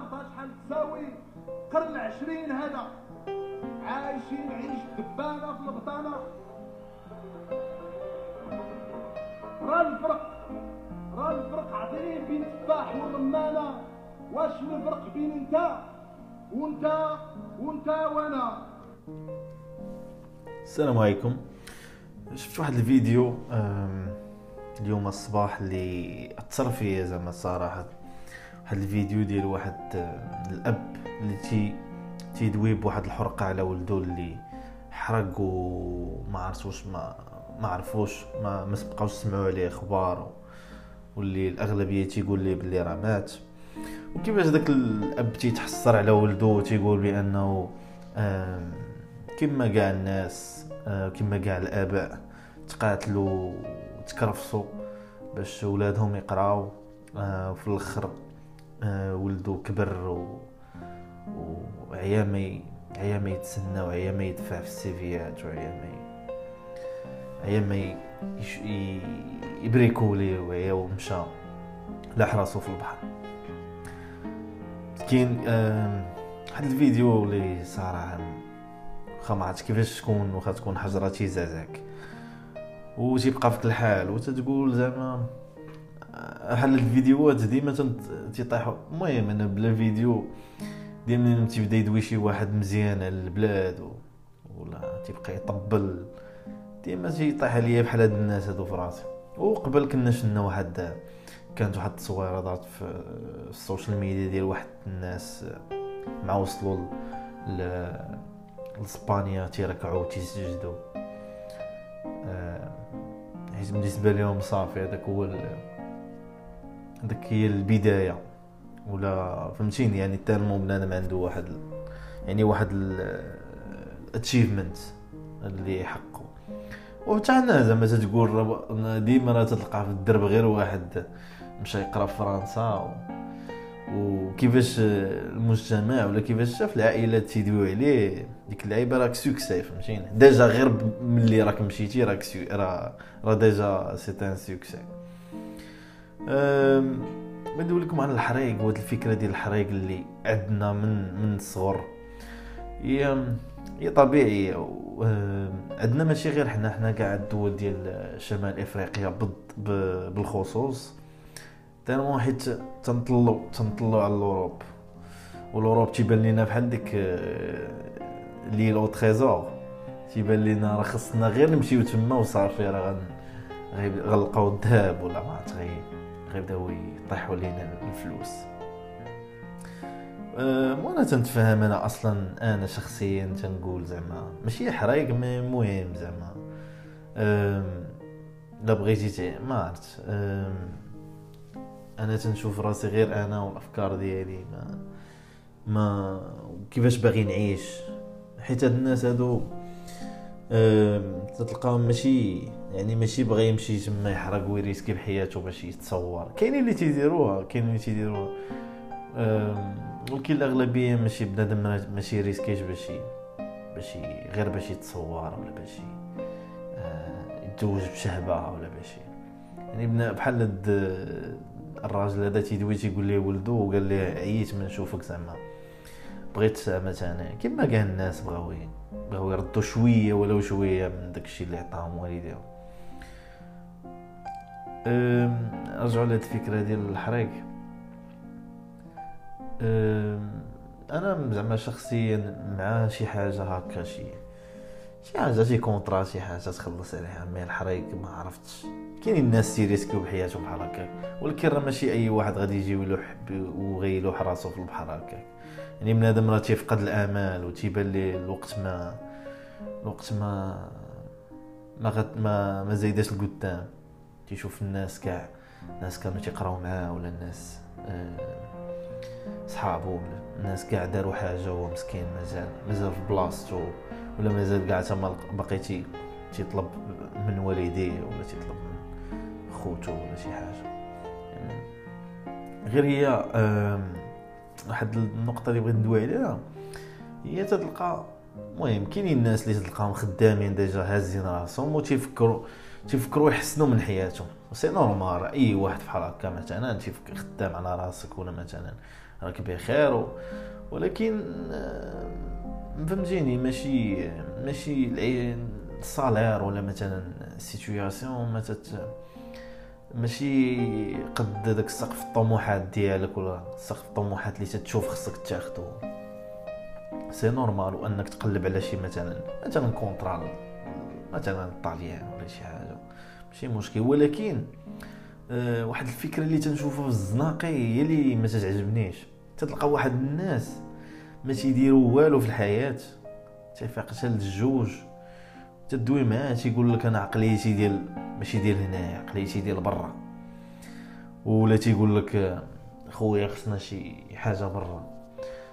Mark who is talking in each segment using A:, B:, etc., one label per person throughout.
A: عرفتها شحال تساوي قرن عشرين هذا. عايشين عيش دبانة في البطانه راه الفرق راه الفرق. عظيم بين التفاح والرمانة. واش الفرق بين أنت وأنت وأنت وأنا؟
B: السلام عليكم. شفت واحد الفيديو اليوم الصباح اللي أثر فيا زعما الصراحه واحد الفيديو ديال واحد الأب اللي تي تيدوي بواحد الحرقة على ولدو اللي حرق وما عرفتوش ما ما عرفوش ما ما سبقاوش سمعوا عليه أخبار واللي الأغلبية تيقول لي بلي راه مات. وكيفاش داك الأب تيتحسر على ولدو وتيقول بأنه كما كاع الناس آه، كما كاع الآباء تقاتلوا وتكرفصوا باش ولادهم يقراو آه، وفي الآخر ولدو كبر و... وعيا ما ي- عيا ما يتسنى وعيا ما يدفع في السيفيات وعيا ما ي... عيا ما ي... يش... ي... يبريكولي وعيا ومشى لاح راسو في البحر. كاين واحد الفيديو اللي صراحة واخا ما كيفاش تكون واخا تكون حجرة تيزعزعك. وتيبقى فيك الحال وتتقول زعما بحال الفيديوهات ديما تيطيحوا المهم أنا بلا فيديو ديما تيبدا يدوي شي واحد مزيان على البلاد و... ولا تيبقى يطبل. ديما تيطيح عليا بحال هاد الناس هادو في راسي. وقبل كنا شفنا واحد كانت واحد التصويرة دارت في ال social media ديال واحد الناس مع وصلوا ل... لإسبانيا تيركعوا تيسجدوا آه، حيت بالنسبة لهم صافي هذاك هو هذاك هي البداية ولا فهمتيني؟ يعني تالمو بنادم عنده واحد يعني واحد الاتشيفمنت اللي حقه وحتى حنا زعما تتقول راه- ديما راه تلقى في الدرب غير واحد مشى يقرا في فرنسا. وكيفاش المجتمع ولا كيفاش شاف العائلات تيدويو عليه ديك اللعيبة راك succès فهمتيني؟ déjà غير ملي راك مشيتي راك سو... راه راه déjà c'est un succès أم... ندوي لكم عن الحريق وهاد الفكرة ديال الحريق اللي عندنا من من الصغر. هي هي أم، عندنا ماشي غير حنا حنا كاع الدول ديال شمال إفريقيا بالخصوص. tellement حيت تنطلو تنطلو على l'Europe. و l'Europe تيبان لينا بحال ديك آه، l'île au trésor. تيبان لينا راه خصنا غير نمشيو تما وصافي راه غنلقاو الذهب ولا ما عرفت غيبداو يطيحوا لينا الفلوس. أه، وأنا تنتفهم أنا أصلا أنا شخصيا تنقول زعما ماشي حرايق mais مهم زعما. لا بغيتي ما عرفت. أنا تنشوف راسي غير أنا والأفكار ديالي ما ما كيفاش باغي نعيش. حيت هاد الناس هادو أم، تتلقاهم ماشي يعني ماشي بغا يمشي تما يحرق ويريسكي بحياته باش يتصور. كاينين اللي تيديروها كاينين اللي تيديروها. ولكن الأغلبية ماشي بنادم ما- ماشي يريسكيش باش باش غير باش يتصور ولا باش آه، يتزوج بشهبة ولا باش يعني بحال هاد الراجل هذا تيدوي تيقول ليه ولدو وقال ليه عييت من نشوفك زعما. بغيت أنا كيما كاع الناس بغاو بغاو يردوا شوية ولو شوية من داكشي اللي عطاهم والديهم أم، نرجعوا لهاد الفكرة ديال الحريق. أنا زعما شخصيا مع شي حاجة هكا شي شي حاجة شي contre شي حاجة تخلص عليها mais الحريق ما عرفتش. كاينين الناس تيريسكيو بحياتهم بحال هكاك ولكن راه ماشي أي واحد غادي يجي ويلوح وغيلوح راسو في البحر هكاك. يعني بنادم راه تيفقد الآمال وتيبان ليه الوقت ما الوقت ما ما غت ما ما زايداش لقدام. تيشوف الناس كاع الناس كانوا تيقراو معاه ولا الناس آه، صحابو ولا الناس كاع داروا حاجة وهو مسكين مازال مازال في بلاصتو ولا مازال كاع تما باقي تي تيطلب من والديه ولا تيطلب من خوتو ولا شي حاجة. يعني غير هي واحد النقطة اللي بغيت ندوي عليها هي تتلقى المهم كاينين الناس اللي تلقاهم خدامين déjà هازين راسهم وتيفكروا تيفكروا يحسنوا من حياتهم. c'est normal أي واحد بحال هكا مثلا تيفكر خدام على راسك ولا مثلا راك بخير و... ولكن آه، فهمتيني ماشي ماشي ال salaire ولا مثلا ال situation ما تت ماشي قد داك السقف الطموحات ديالك ولا سقف الطموحات اللي تتشوف خصك تاخدو. c'est normal وأنك تقلب على شي مثلا مثلا كونترا مثلا الطاليان ولا شي حاجة. ماشي مشكل. ولكن آه، واحد الفكرة اللي تنشوفها في الزناقي هي اللي ما تتعجبنيش. تتلقى واحد الناس ما تيديروا والو في الحياة تيفيق حتى للجوج تدوي معاه تيقول لك أنا عقليتي ديال ماشي ديال هنايا عقليتي ديال برا. ولا تيقول لك خويا خصنا شي حاجة برا.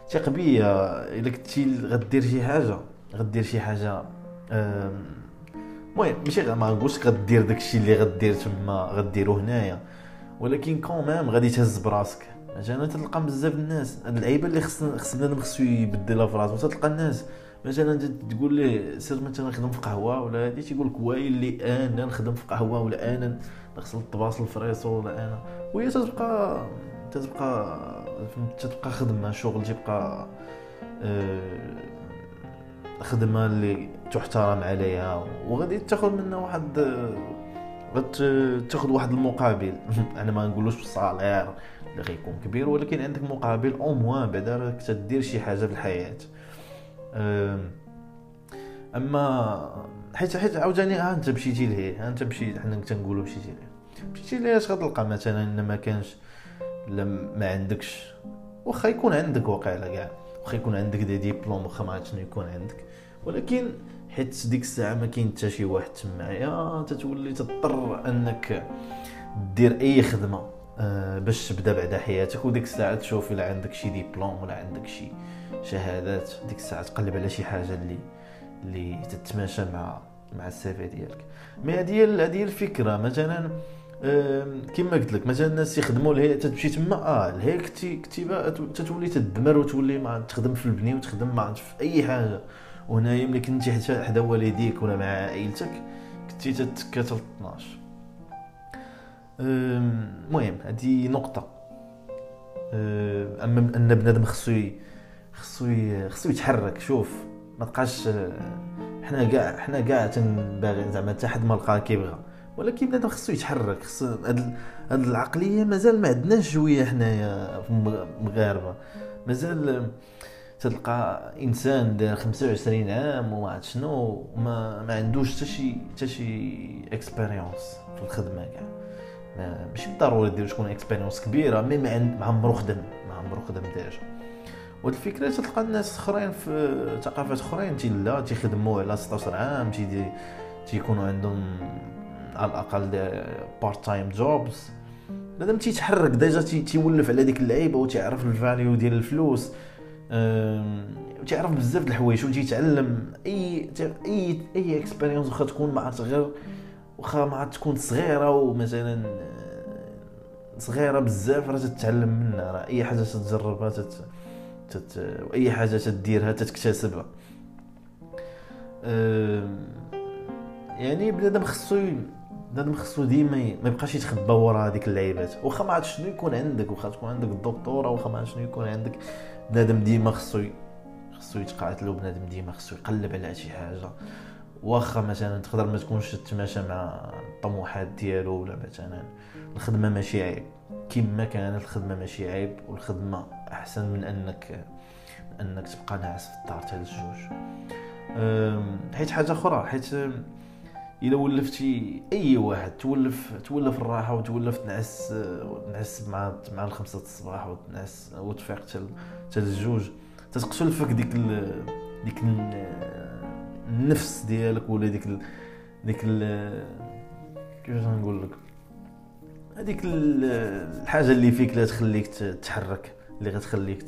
B: ثق بيا إلا كنتي غدير شي حاجة غدير شي حاجة المهم ماشي ما نقولش غدير داكشي اللي غدير تما غديرو هنايا. ولكن quand même غادي تهز براسك. مثلا تلقى بزاف الناس هاد اللعيبه اللي خص خص بنادم خصو يبدلها في راسو تلقى الناس مثلا انت تقول ليه سير مثلا خدم في قهوة ولا هادي تيقول لك وايل اللي أنا نخدم في قهوة ولا أنا نغسل الطباسل ف resto ولا أنا. وهي تتبقى تتبقى تتبقى خدمة شغل تيبقى آه، خدمة اللي تحترم عليها. وغادي تاخذ منها واحد غتاخذ واحد المقابل. أنا ما نقولوش بالصالير اللي غيكون كبير ولكن عندك مقابل أو موان بعدا راك تدير شي حاجة في الحياة. أما حيت حيت عاوتاني ها أنت مشيتي لهيه ها أنت مشيت حنا تنقولوا مشيتي لهيه مشيتي لهيه اش غتلقى؟ مثلا ان ما كانش لا ما عندكش واخا يكون عندك واقيلا كاع واخا يكون عندك des diplômes واخا ما عرفتش شنو يكون عندك. ولكن حيت ديك الساعة ما كاين حتى شي واحد تمايا تتولي تضطر أنك دير أي خدمة آه، باش تبدا بعدا حياتك وديك الساعة تشوف إلا عندك شي ديبلوم ولا عندك شي شهادات ديك الساعة تقلب على شي حاجة اللي اللي تتماشى مع مع ال CV ديالك. mais هذه هذه الفكرة. مثلا كما قلت لك مثلا الناس يخدموا لهي تمشي تما آه لهي كتي كتيبة تتولي تدمر وتولي ما تخدم في البني وتخدم ما في أي حاجة. وهنايا ملي كنتي حتى حدا والديك ولا مع عائلتك كنتي تتكاتل 12 أم، المهم هذه نقطة. أم، أما أن بنادم خصو خصو خصو يتحرك شوف ما تبقاش أه، حنا كاع حنا كاع تنباغي زعما حتى حد ما لقى كيبغى ولكن بنادم خصو يتحرك خصو هاد ال- هاد العقلية مازال ما عندناش شوية حنايا في المغ- المغاربة مازال أم، تلقى إنسان دار 25 عام وما عرفت شنو وما ما عندوش حتى شي حتى شي expérience في الخدمة كاع. ما- ماشي بالضروري دير شكون expérience كبيرة mais ما ما عمرو خدم ما عمرو خدم déjà وهاد الفكرة تلقى الناس اخرين في ثقافات اخرين تي لا تيخدموا على 16 عام تي تيكونوا عندهم على الأقل part time jobs بنادم تيتحرك déjà تي- تيولف على ديك اللعيبة وتيعرف ال value ديال الفلوس. أم، وتيعرف بزاف د الحوايج وتيتعلم أي اي أي expérience واخا تكون ما عرفت غير واخا عرفت تكون صغيرة ومثلا آه، صغيرة بزاف راه تتعلم منها راه أي حاجة تتجربها تت تت واي حاجة تديرها تتكتسبها يعني بنادم خصو بنادم خصو ديما ما يبقاش يتخبى ورا هذيك اللعيبات. واخا ما عرفت شنو يكون عندك واخا تكون عندك الدكتوراه واخا ما عرفت شنو يكون عندك. بنادم ديما خصو خصو يتقاتل وبنادم ديما خصو يقلب على شي حاجة. واخا مثلا تقدر ما تكونش تتماشى مع الطموحات ديالو ولا مثلا الخدمة ماشي عيب. كما كانت الخدمة ماشي عيب والخدمة أحسن من انك أنك تبقى ناعس في الدار تاع الجوج حيت حاجة أخرى حيت إلا ولفتي أي واحد تولف تولف الراحة وتولف تنعس تنعس مع مع الخمسة د الصباح وتنعس وتفيق حتى ال- حتى الجوج تتقتل فيك ديك ال ديك ال- النفس ديالك ولا ديك ال ديك ال كيفاش نقول لك؟ هذيك ال- الحاجة اللي فيك لا تخليك تتحرك اللي غتخليك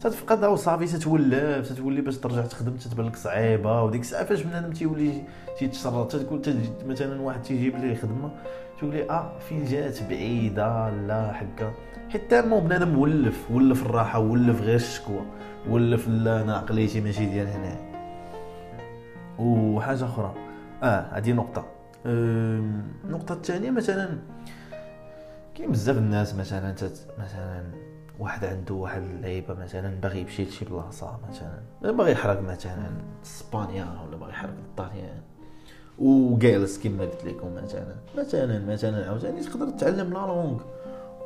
B: تتفقدها وصافي تتولف تتولي باش ترجع تخدم تتبان لك صعيبة وديك الساعة فاش بنادم تيولي تيتشرط تقول مثلا واحد تيجيب ليه خدمة تقول لي آه فين جات؟ بعيدة لا حكا حيت مو بنادم ولف ولف الراحة ولف غير الشكوى ولف لا أنا عقليتي ماشي ديال هنا وحاجة أخرى. آه هذه نقطة. النقطة الثانية مثلا كاين بزاف الناس مثلا تت مثلا واحد عنده واحد اللعيبة مثلا باغي يمشي لشي بلاصة مثلا باغي يحرق مثلا إسبانيا ولا باغي يحرق الطاليان وجالس كما قلت لكم مثلا. مثلا مثلا عاوتاني تقدر تتعلم la langue.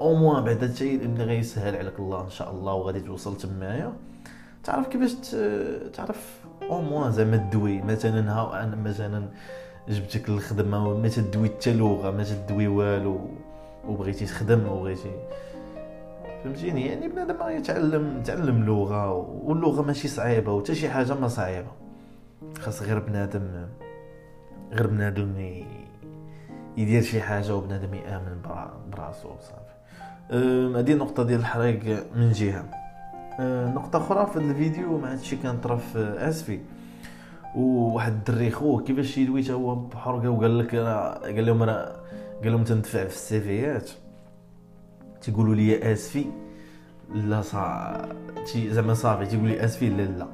B: au moins بعد هادشي اللي غيسهل عليك الله إن شاء الله وغادي توصل تمايا. تعرف كيفاش تعرف au moins زعما تدوي. مثلا ها أنا مثلا جبتك الخدمة وما تدوي حتى لغة ما تدوي والو. وبغيتي تخدم وبغيتي فهمتيني؟ يعني بنادم يتعلم تعلم لغة واللغة ماشي صعيبة وحتى شي حاجة ما صعيبة. خاص غير بنادم غير بنادم يدير شي حاجة وبنادم يآمن براسو صافي. هذه النقطه ديال الحريق من جهة. نقطة أخرى في الفيديو ما هادشي كان طرف آسفي. وواحد الدري خوه كيفاش يدوي تا هو بحرقة وقال لك قال لهم راه قال لهم تندفع في السيفيات تيقولوا لي آسفي؟ لا صا زعما صافي تيقول لي آسفي لا لا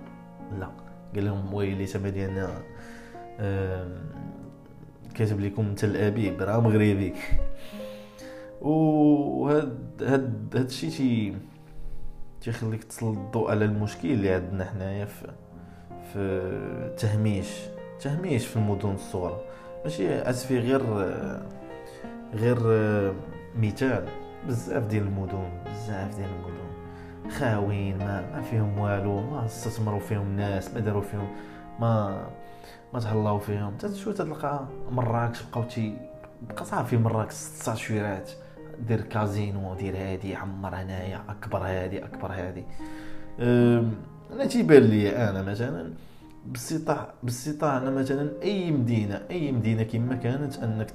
B: لا. قال لهم ويلي تما ديالنا كاتب لكم تل ابيب راه مغربي وهاد هاد هاد الشيء تي تيخليك تسلط الضوء على المشكل اللي عندنا حنايا في في تهميش تهميش في المدن الصغرى. ماشي آسفي غير غير مثال بزاف ديال المدن بزاف ديال المدن. خاوين ما, ما فيهم والو ما استثمروا فيهم الناس ما داروا فيهم ما ما تهلاو فيهم. تشوف تلقى مراكش بقاو تي بقى صافي مراكش ست تاشويرات دير كازينو دير هادي عمر هنايا أكبر هادي أكبر هادي. أنا تيبان لي أنا مثلا بالسطاع بالسطاع أنا مثلا أي مدينه أي مدينة كما كانت أنك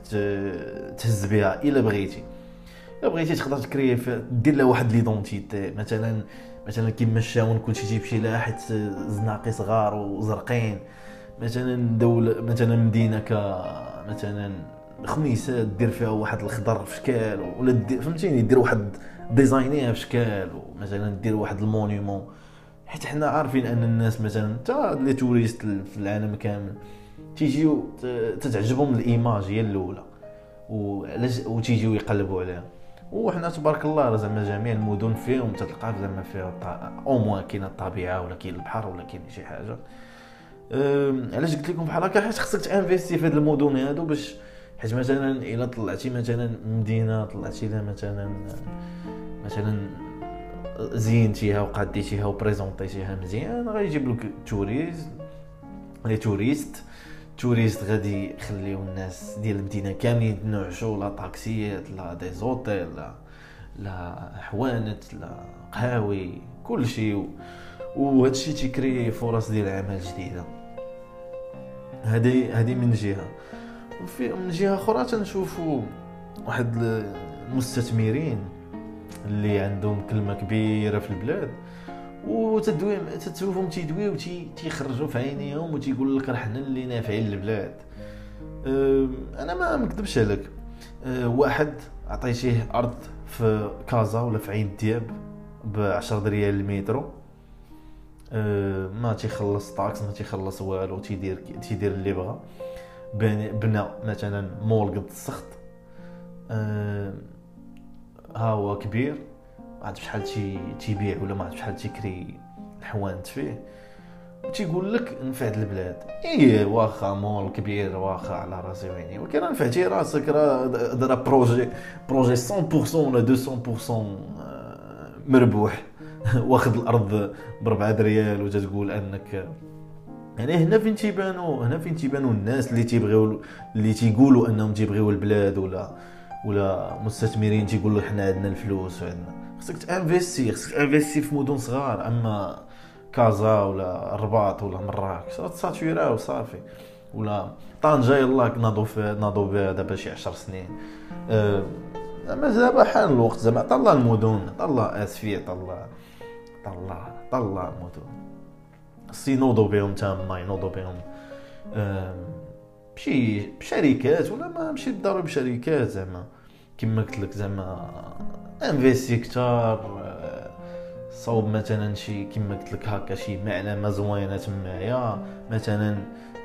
B: تهز بها إلا بغيتي. بغيتي تقدر تكري دير لها واحد ليدونتيتي. مثلا مثلا كيما الشاون كلشي تيجيب شي لاحد زناقي صغار وزرقين. مثلا دولة مثلا مدينة ك مثلا خميسات دير فيها واحد الخضر في شكال ولا فهمتيني؟ دير واحد design فيها في شكال ومثلا دير واحد ال monument. حيت حنا عارفين أن الناس مثلا حتى les touristes في العالم كامل تيجيو تتعجبهم ال image هي الأولى. وعلاش وتيجيو يقلبوا عليها. وحنا تبارك الله زعما جميع المدن فيهم تلقى زعما فيها au moins كاينة الطبيعة ولا كاين البحر ولا كاين شي حاجة. علاش قلت لكم بحال هكا؟ حيت خصك ت investir في هاد المدن هادو باش حيت مثلا إلا طلعتي مثلا مدينة طلعتي لها مثلا مثلا زينتيها وقاديتيها وبريزونطيتيها مزيان غيجيب لك touristes les touristes touristes غادي يخليو الناس ديال المدينة كاملين يتنعشوا لا طاكسيات لا des hôtels لا لا حوانت لا قهاوي كلشي. وهادشي تي créer فرص ديال عمل جديدة. هذه هذه من جهة. وفي من جهة أخرى تنشوفوا واحد المستثمرين اللي عندهم كلمة كبيرة في البلاد. وتدوي تشوفهم تيدويو تيخرجوا في عينيهم وتيقول لك راه حنا اللي نافعين للبلاد أنا ما نكذبش عليك. واحد عطيتيه أرض في كازا ولا في عين دياب ب 10 ريال المترو. ما تيخلص taxe ما تيخلص والو تيدير تيدير اللي بغا. بنى مثلا مول قد السخط. ها هو كبير. ما عرفت شحال تيبيع ولا ما عرفت شحال تيكري الحوانت فيه تيقول لك نفعت البلاد. إيه واخا مول كبير واخا على راسي وعيني ولكن نفعتي راسك راه دار projet projet 100% ولا 200% مربوح. واخد الأرض ب 4 ريال وتتقول أنك يعني هنا فين تيبانو هنا فين تيبانو الناس اللي تيبغيو اللي تيقولوا أنهم تيبغيو البلاد ولا ولا مستثمرين تيقولوا حنا عندنا الفلوس وعندنا. خصك ت investir خصك ت investir في مدن صغار أما كازا ولا الرباط ولا مراكش تساتورا وصافي. ولا طنجة يلاه ناضوا في ناضوا بها دابا شي 10 سنين. أه زعما دابا حان الوقت زعما طلع المدن طلع اسفيه طلع طلع طلع المدن. خص ينوضوا بهم تما ينوضوا بهم بشي بشركات ولا ما ماشي بالضروري بشركات زعما. كما قلت لك زعما انفيستي كتار صوب مثلا شي كما قلت لك هكا شي معلمه زوينة تمايا مثلا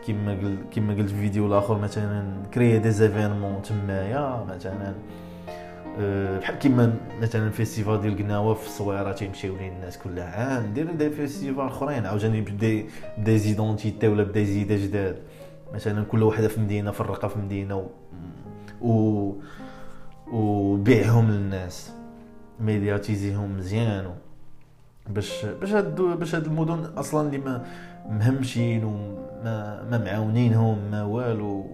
B: كما قلت كما قلت في الفيديو الآخر مثلا créer des événements تمايا مثلا أه، بحال كيما مثلا festival ديال قناوة في الصويره تيمشيو ليه الناس كل عام ديروا des festivals أخرين عاوتاني ب des ب des identités ولا ب des idées جداد مثلا كل وحدة في مدينة فرقة في مدينة و, و... وبيعهم للناس. médiatiser هم مزيان باش باش هاد باش هاد المدن أصلا اللي ما مهمشين وما ما معاونينهم ما والو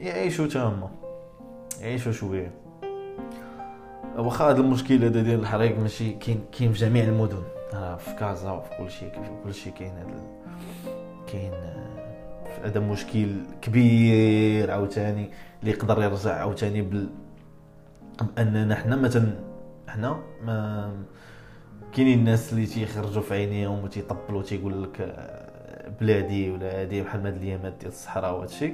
B: يعيشوا تما يعيشوا شوية واخا هذا المشكل هذا ديال الحريق ماشي كاين كاين في جميع المدن في كازا وفي كل شيء في كل شيء كاين هذا كاين هذا مشكل كبير عاوتاني اللي يقدر يرجع عاوتاني اننا حنا مثلا حنا ما كاينين الناس اللي تيخرجوا في عينيهم وتيطبلوا تيقول لك آه، بلادي ولا هادي بحال هاد الايامات ديال الصحراء وهادشي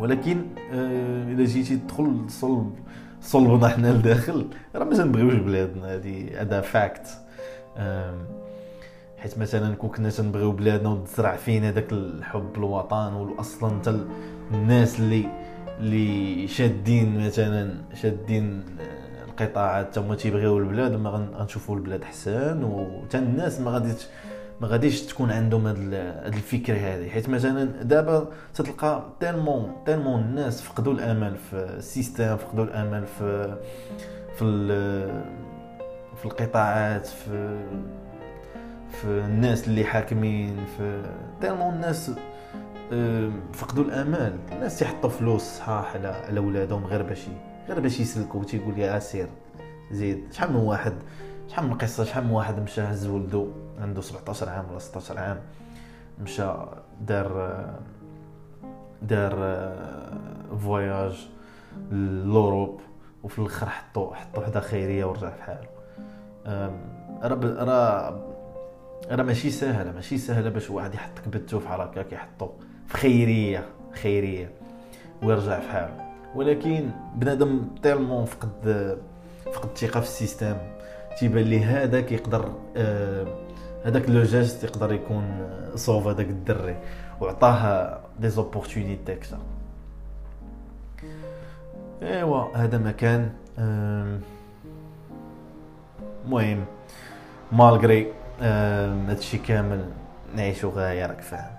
B: ولكن آه إلا جيتي تدخل صلب صلبنا حنا لداخل راه ما تنبغيوش بلادنا هادي هذا فاكت حيت مثلا كون كنا تنبغيو بلادنا وتزرع فينا داك الحب الوطن واصلا حتى الناس اللي اللي شادين مثلا شادين القطاعات. تما تيبغيو البلاد ما غنشوفوا البلاد حسان وتا الناس ما غاديش ما غاديش تكون عندهم هاد الفكرة هذه حيت مثلا دابا تتلقى tellement tellement الناس فقدوا الأمل في ال système فقدوا الأمل في في في القطاعات في في الناس اللي حاكمين في tellement الناس فقدوا الامل الناس تيحطوا فلوس صحاح على على ولادهم غير باش غير باش يسلكوا. تيقول لي آسير زيد. شحال من واحد؟ شحال من قصة؟ شحال من واحد مشى هز ولدو؟ عنده 17 عام ولا 16 عام. مشى دار دار voyage l'Europe وفي الآخر حطو حطو وحدة خيرية ورجع في حاله. راه راه ماشي سهلة. ماشي سهلة باش واحد يحط كبتو في هكاك يحطو. في خيرية خيرية. ويرجع في حاله ولكن بنادم tellement فقد فقد الثقة في ال système. تيبان لي هذاك يقدر آه هذاك le geste يقدر يكون sauve هذاك الدري. وعطاه des opportunités أكثر إيوا هذا مكان المهم مالغري هادشي كامل نعيشو غاية راك فاهم.